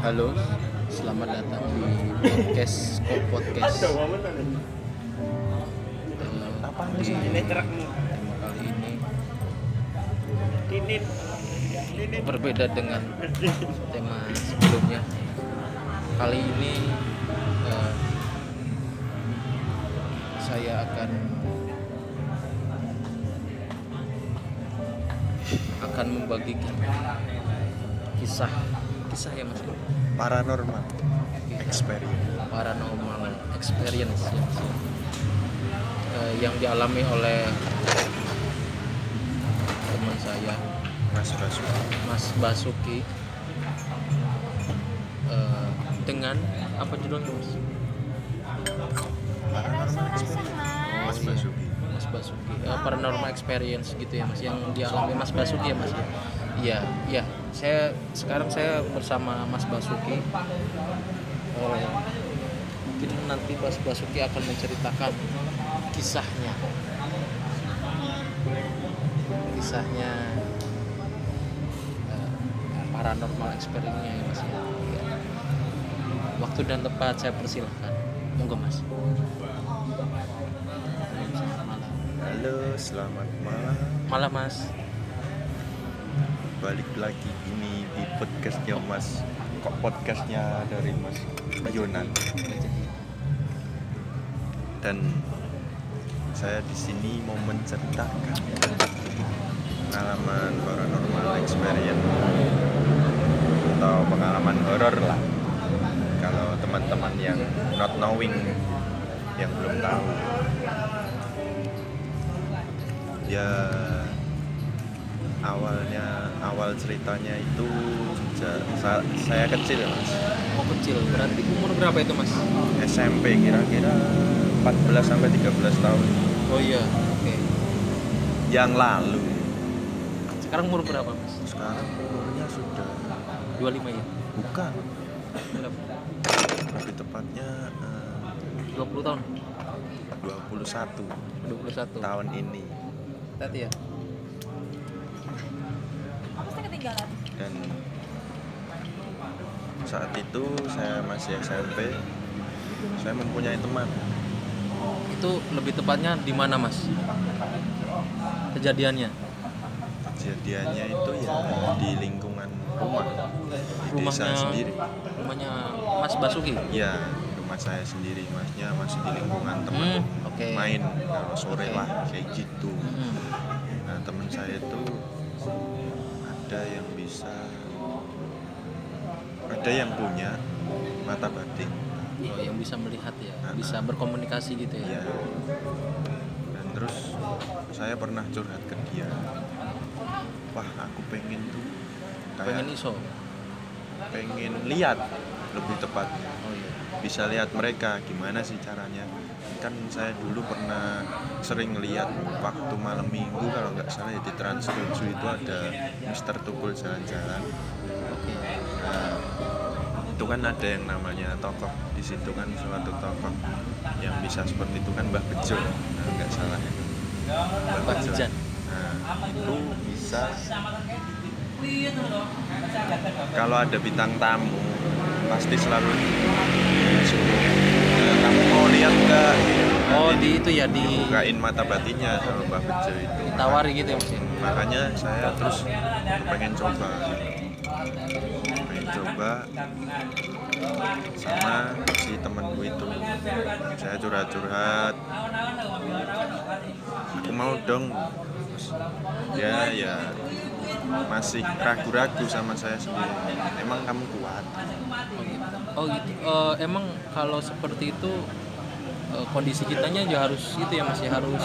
Halo, selamat datang di podcast Kok Podcast. Apa di tema kali ini berbeda dengan tema sebelumnya. Kali ini eh, saya akan akan membagikan kisah kisah ya mas Paranormal experience. paranormal experience ya, Mas. Eh, yang dialami oleh teman saya Mas Basu. Mas Basuki Eh, dengan apa judulnya Mas? Paranormal experience. Mas Basuki. Mas Basuki Eh, paranormal experience gitu ya Mas yang dialami Mas Basuki ya Mas ya? Iya iya. Saya sekarang saya bersama Mas Basuki. Eh, mungkin nanti Mas Basuki akan menceritakan kisahnya. Kisahnya eh, paranormal experience-nya ya Mas ya. Iya. waktu dan tempat saya persilahkan. Monggo Mas malam Halo, selamat malam. malam Mas Balik lagi ini di podcastnya Mas. Kok podcastnya dari Mas Yonan dan saya di sini mau menceritakan pengalaman paranormal experience atau pengalaman horor lah kalau teman-teman yang not knowing yang belum tahu ya awalnya awal ceritanya itu saya kecil mas Oh kecil, berarti umur berapa itu mas? SMP kira-kira 14 sampai 13 tahun Oh iya, oke. yang lalu Sekarang umur berapa mas? sekarang umurnya sudah 25 ya? bukan lebih tepatnya eh, 20 tahun? 21 21 tahun ini Tadi ya? Pasti ketinggalan. dan saat itu saya masih SMP saya mempunyai teman Itu lebih tepatnya di mana mas? Kejadiannya? kejadiannya itu ya di lingkungan rumah di desa Rumahnya sendiri Rumahnya Mas Basuki? ya rumah saya sendiri masnya masih di lingkungan teman Hmm, oke. main kalau sore Oke. lah kayak gitu Hmm. nah teman saya itu ada yang bisa ada yang punya mata batin Oh, yang bisa melihat ya, Nah, bisa berkomunikasi gitu ya? ya dan terus saya pernah curhat ke dia wah aku pengen tuh kayak Pengen iso? pengen lihat lebih tepatnya Oh iya. bisa lihat mereka gimana sih caranya kan saya dulu pernah sering lihat waktu malam minggu kalau nggak salah ya di Trans 7 itu ada Mister Tukul jalan-jalan. Nah, itu kan ada yang namanya tokoh di situ kan suatu tokoh yang bisa seperti itu kan Mbah Bejo nah, nggak salah ya. Mbah Bejan. nah itu bisa. Kalau ada bintang tamu pasti selalu disuruh "Eh, kamu mau lihat nggak Oh di itu ya di dibukain mata batinnya sama Mbah Bejo itu ditawari gitu ya mas? ya? makanya saya terus pengen coba pengen coba sama si temanku itu saya curhat-curhat aku mau dong ya ya masih ragu-ragu sama saya sendiri emang kamu kuat Oh gitu. Oh gitu. Eh, emang kalau seperti itu eh, kondisi kitanya ya harus itu ya masih harus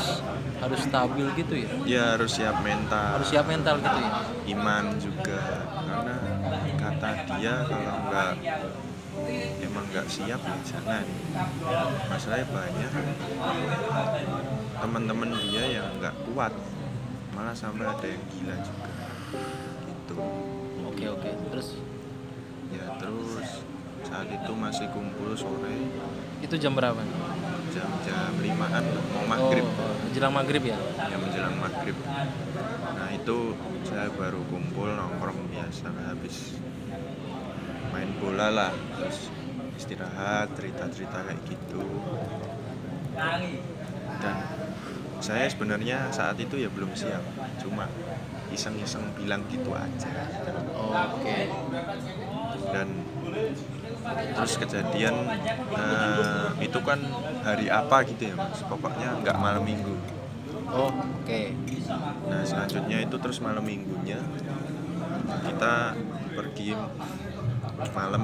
harus stabil gitu ya. ya harus siap mental Harus siap mental gitu ya. iman juga karena kata dia kalau nggak emang nggak siap ya jangan masalahnya banyak teman-teman dia yang nggak kuat malah sampai ada yang gila juga gitu Oke oke. Terus ya terus saat itu masih kumpul sore itu jam berapa? Jam-jam limaan mau maghrib. Oh, menjelang maghrib ya. ya menjelang maghrib. Nah itu saya baru kumpul nongkrong biasa habis. Main bola lah terus istirahat cerita-cerita kayak gitu. Dan saya sebenarnya saat itu ya belum siap cuma iseng-iseng bilang gitu aja. Oke. dan terus kejadian eh, itu kan hari apa gitu ya mas pokoknya nggak malam minggu Oh, oke. Nah selanjutnya itu terus malam minggunya kita pergi malam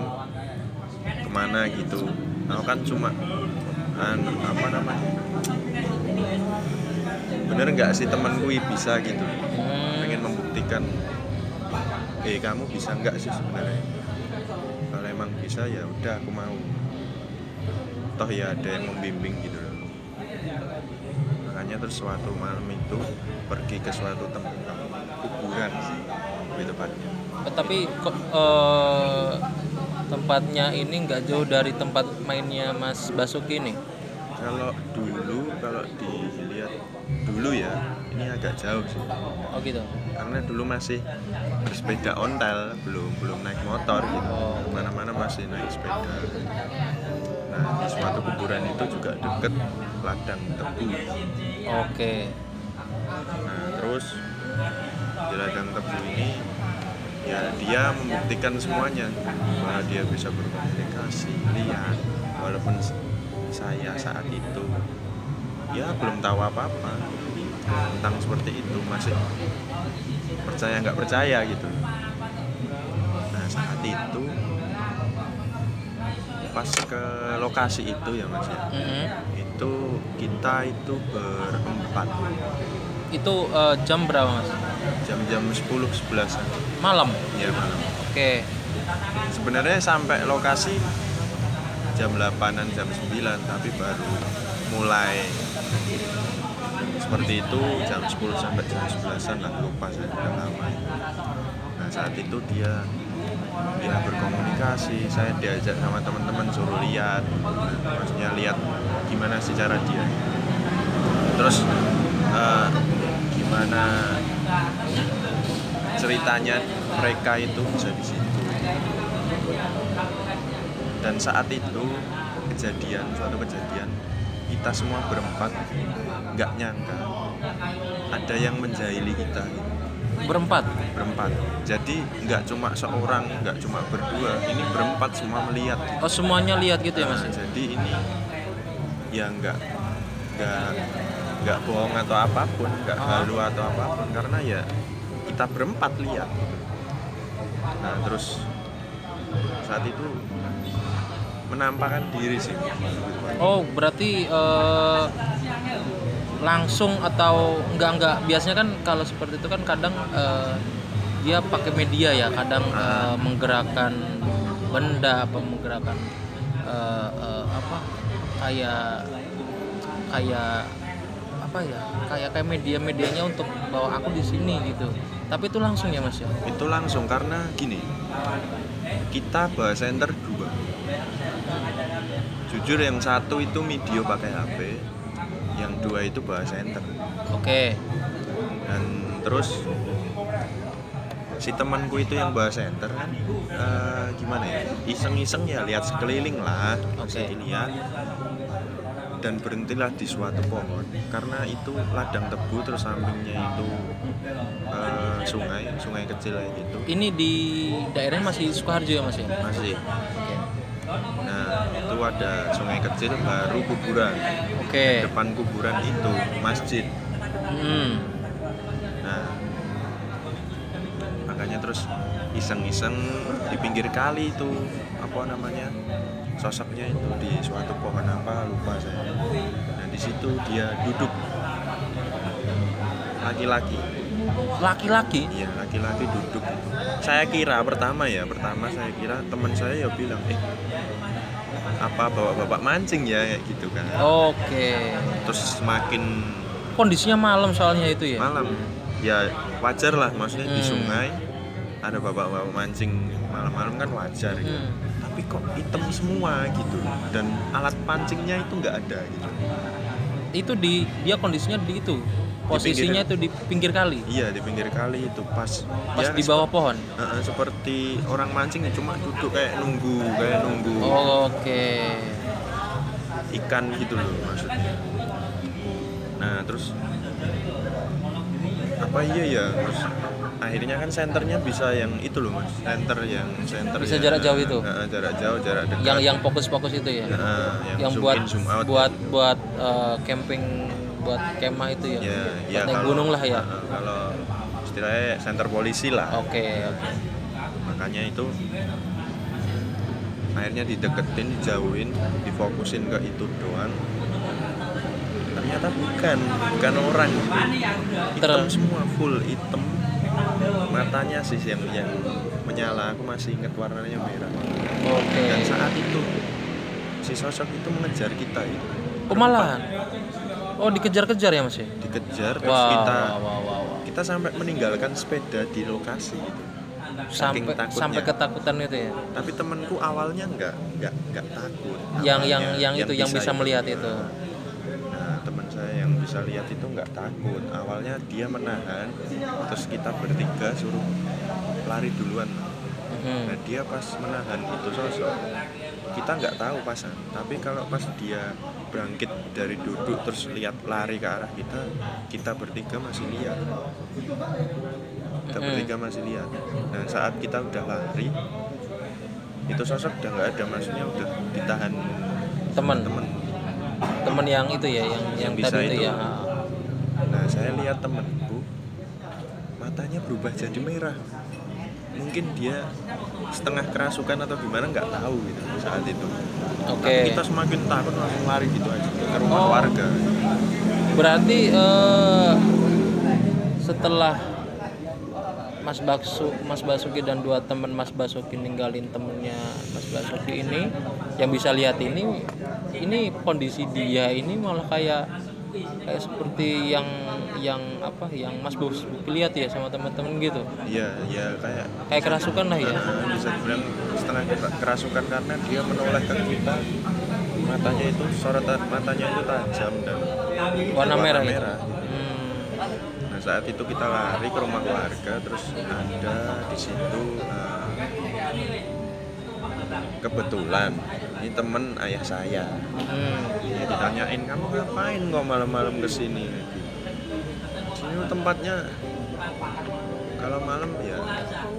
ke mana gitu. Nah kan cuma anu, apa namanya? Bener nggak sih temanku bisa gitu? Hmm, Pengen membuktikan, eh kamu bisa nggak sih sebenarnya? Kalau emang bisa ya udah aku mau. Toh ya ada yang membimbing gitu loh makanya terus suatu malam itu pergi ke suatu tempat kuburan sih lebih tepatnya Eh, tapi kok eh, tempatnya ini nggak jauh dari tempat mainnya Mas Basuki nih. kalau dulu kalau dilihat dulu ya ini agak jauh sih Oh gitu. karena dulu masih bersepeda ontel belum belum naik motor gitu Oh. mana-mana masih naik sepeda nah di suatu kuburan itu juga deket ladang tebu Oke. Nah, terus di ladang tebu ini ya dia membuktikan semuanya bahwa dia bisa berkomunikasi, lihat walaupun saya saat itu ya belum tahu apa-apa tentang seperti itu masih percaya nggak percaya gitu. Nah saat itu pas ke lokasi itu ya mas ya Mm-mm. itu kita itu berempat Itu eh, jam berapa Mas? jam-jam 10 11 Malam. ya malam Oke. sebenarnya sampai lokasi jam 8an jam 9 tapi baru mulai seperti itu jam 10 sampai jam 11an lah lupa saya udah lama nah saat itu dia dia berkomunikasi saya diajak sama teman-teman suruh lihat. Maksudnya lihat gimana sih cara dia. Terus eh, gimana ceritanya mereka itu bisa di situ. Dan saat itu kejadian suatu kejadian kita semua berempat nggak nyangka ada yang menjahili kita. gitu. Berempat. berempat jadi nggak cuma seorang nggak cuma berdua ini berempat semua melihat gitu. Oh semuanya lihat gitu ya Mas? Nah, jadi ini ya nggak nggak nggak bohong atau apa pun nggak Ah. halu atau apa pun karena ya kita berempat lihat gitu. nah terus saat itu menampakkan diri sih Oh berarti eh, langsung atau enggak enggak. Biasanya kan kalau seperti itu kan kadang eh, dia pakai media ya. Kadang eh, menggerakkan benda apa menggerakkan eh, eh, apa kayak kayak apa ya kayak kayak media-medianya untuk bawa aku di sini gitu. Tapi itu langsung ya mas ya? Itu langsung karena gini. Kita bahas center dua. Jujur yang satu itu video pakai HP yang dua itu bahas center oke. Dan terus si temanku itu yang bahas center kan eh, gimana ya iseng-iseng ya lihat sekeliling lah Oke. masih dilihat. Dan berhentilah di suatu pohon karena itu ladang tebu terus sampingnya itu eh, sungai sungai kecil kayak gitu. Ini di daerahnya masih Sukoharjo ya mas ya? Masih itu ada sungai kecil baru kuburan oke depan kuburan itu masjid Hmm. Nah, makanya terus iseng-iseng di pinggir kali itu apa namanya sosoknya itu di suatu pohon apa lupa saya. Nah di situ dia duduk laki-laki, laki-laki iya laki-laki duduk. Saya kira pertama ya pertama saya kira teman saya ya bilang eh apa bapak-bapak mancing ya kayak gitu kan. oke Terus semakin kondisinya malam soalnya itu ya malam ya wajar lah maksudnya di Hmm. sungai ada bapak-bapak mancing malam-malam kan wajar gitu. Hmm. tapi tapi kok hitam semua gitu dan alat pancingnya itu nggak ada gitu itu di dia kondisinya di itu posisinya itu di pinggir kali? Iya di pinggir kali itu pas pas ya, di bawah pohon? Eh, seperti orang mancing ya cuma duduk kayak nunggu kayak nunggu. Oke. Ikan gitu loh maksudnya. Nah terus apa iya ya terus akhirnya kan senternya bisa yang itu loh mas. Center yang center Bisa jarak jauh itu? Heeh, jarak jauh jarak dekat. Yang yang fokus-fokus itu ya? Heeh, yang zoom buat in, zoom out. buat buat eh, camping buat kemah itu ya, ya, ya naik kalau- gunung lah ya? Kalau istilahnya center polisi lah. Oke oke. Makanya itu akhirnya dideketin dijauhin difokusin ke itu doang. Ternyata bukan bukan orang. Hitam Ter- semua full hitam. Matanya sih yang yang menyala. Aku masih ingat warnanya merah. Oke. Dan saat itu si sosok itu mengejar kita itu. Oh malahan oh dikejar-kejar ya mas ya? Dikejar terus wow, kita wow, wow, wow, wow. kita sampai meninggalkan sepeda di lokasi gitu Saking sampai takutnya. sampai ketakutan itu ya? Tapi temanku awalnya nggak nggak nggak takut. Yang yang Awalnya yang itu yang bisa melihat itu? Nah teman saya yang bisa lihat itu nggak takut. Awalnya dia menahan terus kita bertiga suruh lari duluan Mhm. nah dia pas menahan itu sosok kita nggak tahu pasan tapi kalau pas dia bangkit dari duduk terus lihat lari ke arah kita kita bertiga masih lihat. Kita Mhm. bertiga masih lihat. Nah saat kita udah lari itu sosok udah nggak ada maksudnya udah ditahan. Teman. Temen teman yang itu ya yang yang, Yang bisa tadi itu, itu. ya. Nah saya lihat temenku matanya berubah jadi merah mungkin dia setengah kerasukan atau gimana nggak tahu gitu saat itu oke tapi kita semakin takut langsung lari gitu aja ke rumah Oh. warga berarti eh, setelah Mas Baksu, Mas Basuki dan dua teman Mas Basuki ninggalin temennya Mas Basuki ini yang bisa lihat ini ini kondisi dia ini malah kayak kayak seperti yang yang apa yang Mas Basuki lihat ya sama teman-teman gitu iya ya kayak kayak kerasukan lah ya Nah, bisa dibilang setengah kera- kerasukan karena dia menoleh ke kita matanya itu sorotan matanya itu tajam dan warna merah, gitu. merah. Hmm. Nah saat itu kita lari ke rumah warga terus ada di situ eh, kebetulan. Ini temen ayah saya. Hmm. ya ditanyain kamu ngapain kok malam-malam ke sini sini? Tempatnya kalau malam ya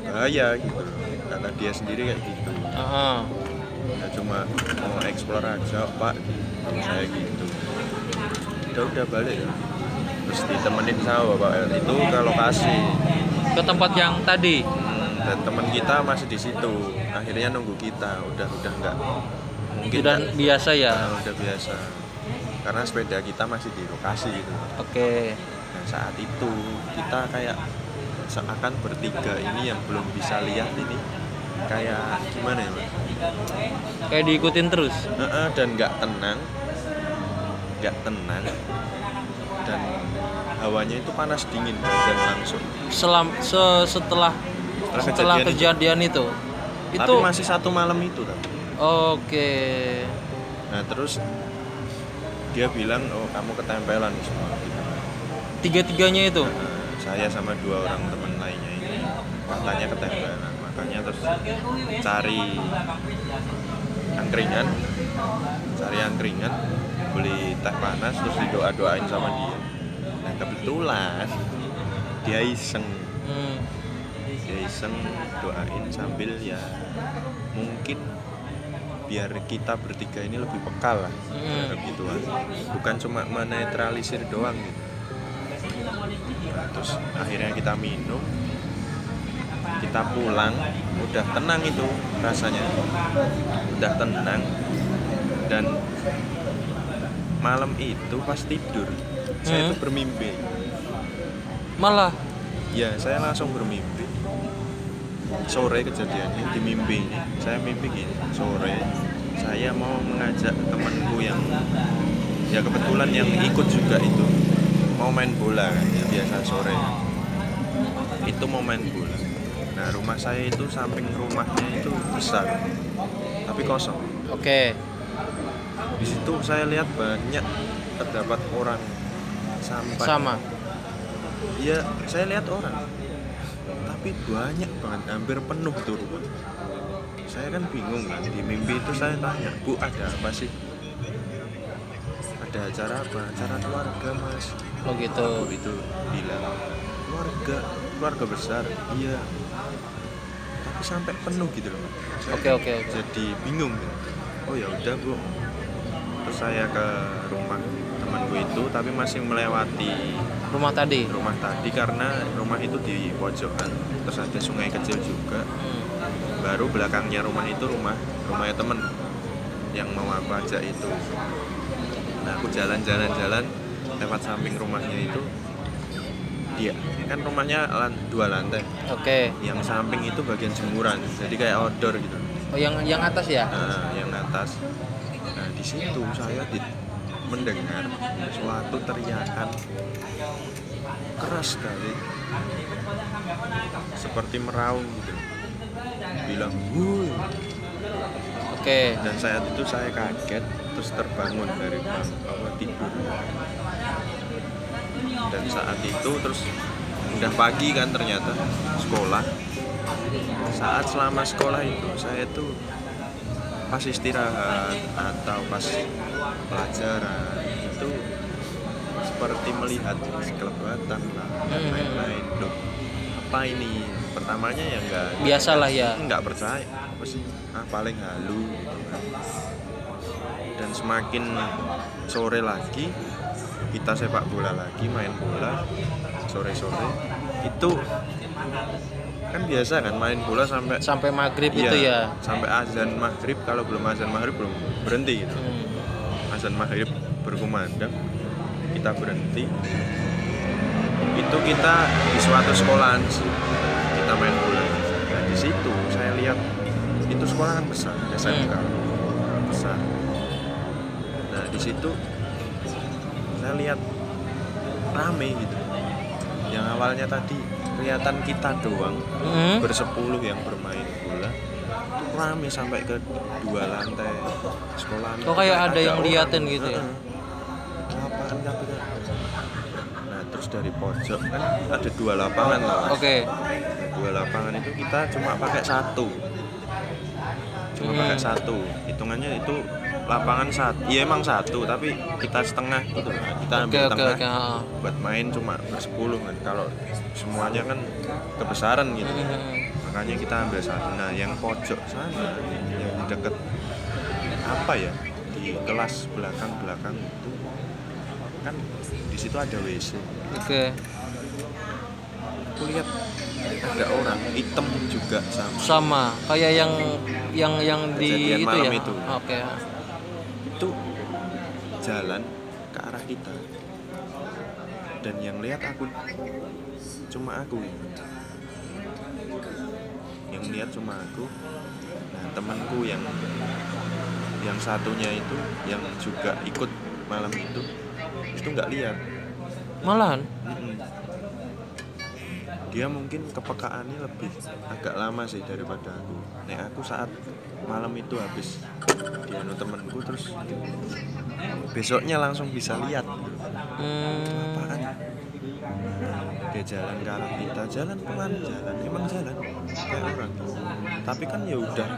bahaya gitu. Kata dia sendiri kayak gitu. Ah, ya cuma mau explore aja pak. Gitu saya gitu. Udah udah balik terus ditemenin sama bapak itu ke lokasi ke tempat yang tadi dan teman kita masih di situ. Akhirnya nunggu kita. Udah udah nggak mungkin sudah nggak- biasa ya? Nah, udah biasa. Karena sepeda kita masih di lokasi gitu. Oke. Dan saat itu kita kayak seakan bertiga ini yang belum bisa lihat ini. Kayak gimana ya mas? Kayak diikutin terus? Heeh, dan nggak tenang. Nggak tenang. Dan hawanya itu panas dingin dan langsung. Selam se- setelah Setelah setelah kejadian kejadian itu? Itu, tapi masih satu malam itu tapi oke. Nah terus dia bilang oh kamu ketempelan semua. Tiga tiganya itu? Nah, saya sama dua orang teman lainnya ini katanya ketempelan. Makanya terus cari angkringan cari angkringan beli teh panas terus didoa doain sama dia. Nah kebetulan dia iseng. Hmm, dia iseng doain sambil ya mungkin biar kita bertiga ini lebih peka lah. Hmm. terhadap gituan bukan cuma menetralisir doang gitu. Nah, terus akhirnya kita minum kita pulang udah tenang itu rasanya. Udah tenang dan malam itu pas tidur saya Hmm. itu bermimpi. Malah? Ya saya langsung bermimpi sore kejadiannya di mimpi ini saya mimpi gini sore saya mau mengajak temanku yang ya kebetulan yang ikut juga itu mau main bola kan ya biasa sore itu mau main bola nah rumah saya itu samping rumahnya itu besar tapi kosong Oke. di situ saya lihat banyak terdapat orang sampah Sama. Iya, saya lihat orang. Tapi banyak banget, hampir penuh tuh rumah. Saya kan bingung kan, di mimpi itu saya tanya, Bu ada apa sih? Ada acara apa? Acara keluarga mas. Oh gitu. Bu itu bilang, keluarga, keluarga besar. Iya. Tapi sampai penuh gitu loh. Oke oke oke. jadi bingung gitu. Oh ya udah bu. Terus saya ke rumah temanku itu, tapi masih melewati Rumah tadi. rumah tadi karena rumah itu di pojokan terus ada sungai kecil juga Hmm. baru belakangnya rumah itu rumah rumahnya temen yang mau aku ajak itu nah aku jalan-jalan-jalan lewat samping rumahnya itu dia kan rumahnya lan- dua lantai Oke. yang samping itu bagian jemuran jadi kayak outdoor gitu Oh yang yang atas ya? nah yang atas nah di situ saya di, mendengar suatu teriakan keras sekali. Seperti meraung gitu. Bilang wuh. Oke. dan saat itu saya kaget terus terbangun dari bang- apa tidur. Dan saat itu terus udah pagi kan ternyata sekolah. Saat selama sekolah itu saya tuh pas istirahat atau pas pelajaran itu seperti melihat sekelebatan lah dan Hmm. lain-lain Loh, apa ini pertamanya ya enggak Biasalah ya. nggak percaya apa sih ah paling halu gitu kan. dan semakin sore lagi kita sepak bola lagi main bola sore sore itu kan biasa kan main bola sampai Sampai maghrib iya, itu ya. sampai azan maghrib. Kalau belum azan maghrib belum berhenti gitu. Hmm. azan maghrib berkumandang kita berhenti. Itu kita di suatu sekolahan sih. Kita main bola. Nah di situ saya lihat itu sekolah kan besar SMK besar. Nah di situ saya lihat rame gitu. Yang awalnya tadi kelihatan kita doang Hmm. bersepuluh yang bermain bola itu rame sampai ke dua lantai sekolah Oh, kayak ada yang liatin gitu ya? kan. nah terus dari pojok kan ada dua lapangan lah. Oke. Nah, dua lapangan itu kita cuma pakai satu cuma Hmm. pakai satu hitungannya itu lapangan satu iya emang satu tapi kita setengah gitu kita ambil oke tengah oke. ha. buat main cuma bersepuluh kan kalau semuanya kan kebesaran gitu Hmm. makanya kita ambil satu nah yang pojok sana yang deket apa ya di kelas belakang belakang itu kan di situ ada WC Oke. aku lihat ada orang hitam juga sama Sama kayak yang yang yang di Kejadian itu malam ya. itu. Oke. itu jalan ke arah kita. Dan yang lihat aku cuma aku. Yang lihat cuma aku. Nah temanku yang yang satunya itu yang juga ikut malam itu itu nggak lihat. Malahan. Mm-mm. dia mungkin kepekaannya lebih agak lama sih daripada aku. Nek aku saat malam itu habis. Dianu temenku terus besoknya langsung bisa lihat. Hmm. apaan dia jalan ke arah kita. Jalan pelan jalan. Emang jalan. Kayak orang tapi kan ya udah.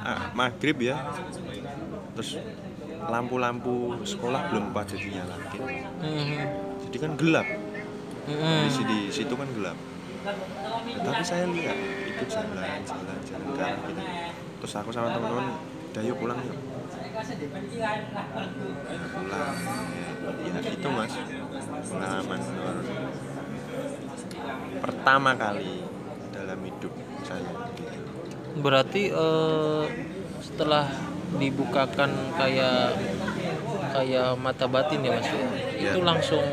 Ah, maghrib ya. Terus lampu-lampu sekolah belum pada dinyalakin Hmm. jadi kan gelap. Hmm. di situ, kan gelap tapi saya lihat itu jalan jalan jalan arah kita terus aku sama teman-teman udah yuk pulang yuk Nah, pulang ya, ya itu mas pengalaman horor pertama kali dalam hidup saya gitu. Berarti eh, setelah dibukakan kayak kayak mata batin ya Mas ya. Itu langsung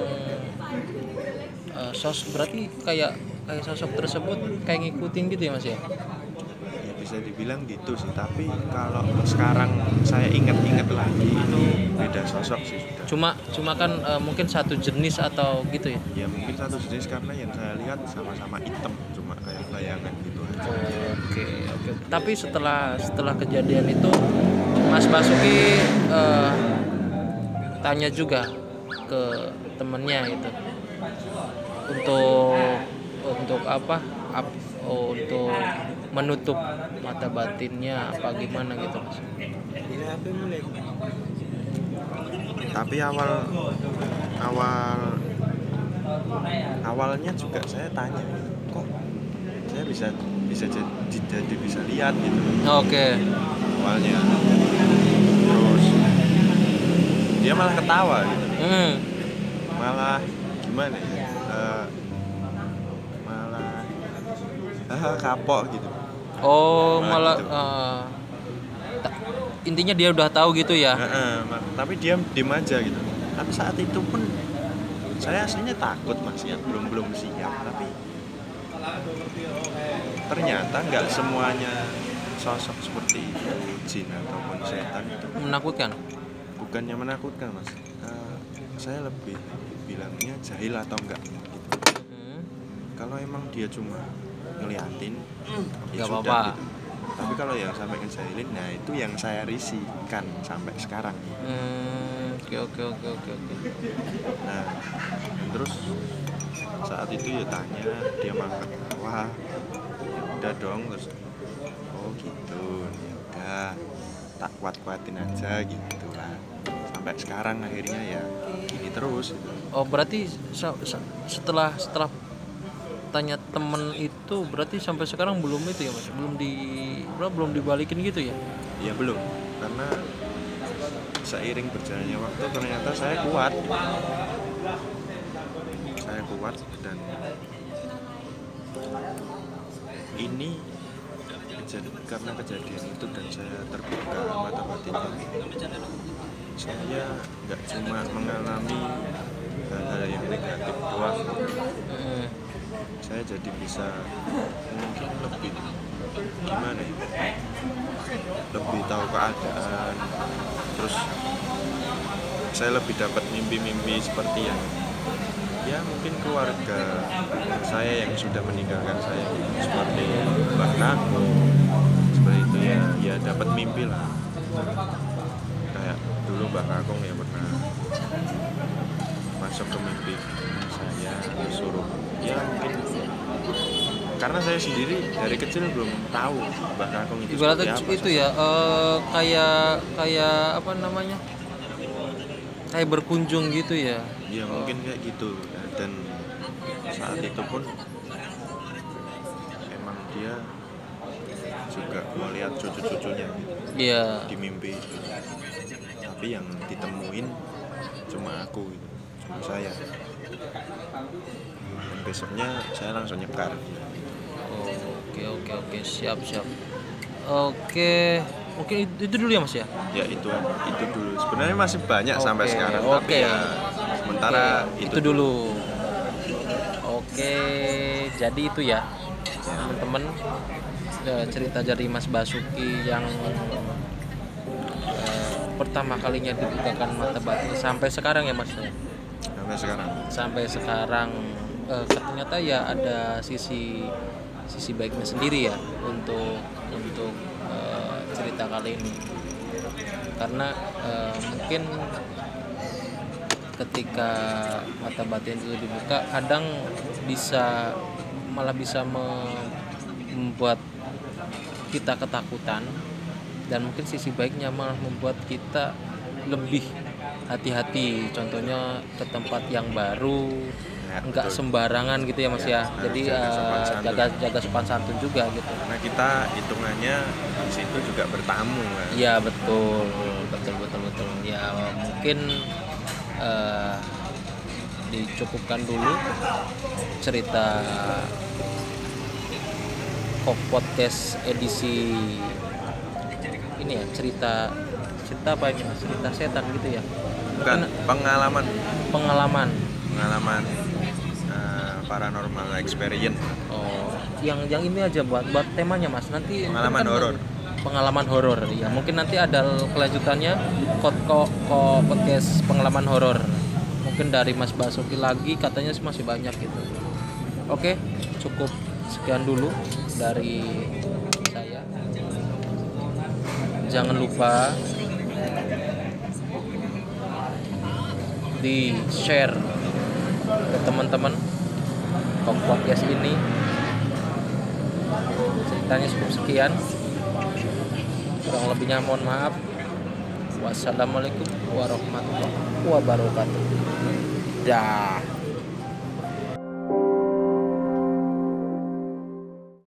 eh, sos berarti kayak kayak sosok tersebut kayak ngikutin gitu ya Mas ya. ya bisa dibilang gitu sih tapi kalau sekarang saya ingat-ingat lagi itu beda sosok sih sudah. Cuma cuma kan eh, mungkin satu jenis atau gitu ya? Ya mungkin satu jenis karena yang saya lihat sama-sama hitam cuma kayak bayangan gitu aja. Oke oke. Tapi setelah setelah kejadian itu Mas Basuki eh, tanya juga ke temennya itu untuk untuk apa? Ap- oh, untuk menutup mata batinnya apa gimana gitu mas? Tapi awal awal awalnya juga saya tanya kok saya bisa bisa jadi, jadi bisa lihat gitu? Oke. Awalnya. Terus dia malah ketawa gitu. Hmm. malah gimana ya ah, kapok gitu oh Malah malah gitu. ta- intinya dia udah tahu gitu ya Heeh, ma- tapi dia diem aja gitu tapi saat itu pun saya aslinya takut mas ya belum belum siap tapi ternyata nggak semuanya sosok seperti jin ataupun setan itu menakutkan bukannya menakutkan mas Eh, saya lebih bilangnya jahil atau enggak gitu. Hmm. kalau emang dia cuma ngeliatin ya Nggak sudah apa-apa. gitu tapi kalau yang sampai ngejahilin nah itu yang saya risihkan sampai sekarang Hmm, oke oke oke oke oke nah terus saat itu ya tanya dia malah ketawa ya udah dong terus oh gitu ya udah tak kuat kuatin aja gitu lah sampai sekarang akhirnya ya gini terus gitu. Oh berarti setelah setelah tanya temen itu berarti sampai sekarang belum itu ya mas? Belum di belum dibalikin gitu ya? Ya belum. Karena seiring berjalannya waktu ternyata saya kuat. Saya kuat dan ini karena kejadian itu dan saya terbuka mata batinnya saya nggak cuma mengalami hal-hal yang negatif doang. Saya jadi bisa mungkin lebih gimana ya? Lebih tahu keadaan. Terus saya lebih dapat mimpi-mimpi seperti yang ya mungkin keluarga saya yang sudah meninggalkan saya seperti Mbak Nako seperti itu ya ya dapat mimpi lah. Kayak dulu Mbak Kakong ya pernah masuk ke mimpi saya disuruh ya mungkin. karena saya sendiri dari kecil belum tahu Mbak Kakong itu ibaratnya seperti apa itu ya eh, kayak kayak apa namanya? Kayak berkunjung gitu ya. Ya mungkin kayak gitu. Dan saat itu pun emang dia juga melihat cucu-cucunya gitu, iya. di mimpi itu. Tapi yang ditemuin cuma aku gitu cuma saya. Dan besoknya saya langsung nyekar. Oke oke oke. Siap siap. Oke. Mungkin itu, itu dulu ya mas ya? Ya itu itu dulu. Sebenarnya masih banyak sampai Oke, sekarang oke. tapi ya sementara Oke, itu, itu dulu. oke jadi itu ya teman-teman. Eh, cerita dari Mas Basuki yang eh, pertama kalinya dibukakan mata batin sampai sekarang ya Mas? ya? Sampai sekarang? Sampai sekarang eh, ternyata ya ada sisi sisi baiknya sendiri ya untuk untuk eh, cerita kali ini. Karena eh, mungkin ketika mata batin itu dibuka kadang bisa malah bisa me- membuat kita ketakutan dan mungkin sisi baiknya malah membuat kita lebih hati-hati. Contohnya ke tempat yang baru Ya, nggak sembarangan gitu ya mas ya Nah, jadi jaga sopan santun. jaga jaga sopan santun juga gitu. Karena kita hitungannya di situ juga bertamu kan Iya betul. Betul betul betul. Ya mungkin eh, dicukupkan dulu cerita Kok podcast edisi ini ya cerita cerita apa ini cerita setan gitu ya bukan pengalaman pengalaman pengalaman eh, paranormal experience Oh, yang yang ini aja buat buat temanya mas. Nanti Pengalaman kan horor. Pengalaman horor, ya. Mungkin nanti ada kelanjutannya kok kok kok podcast pengalaman horor. Mungkin dari Mas Basuki lagi katanya sih masih banyak gitu. Oke, cukup sekian dulu dari saya. Jangan lupa di share ke teman-teman Kok podcast ini. Ceritanya cukup sekian. Kurang lebihnya mohon maaf. Wassalamualaikum warahmatullahi wabarakatuh. Dah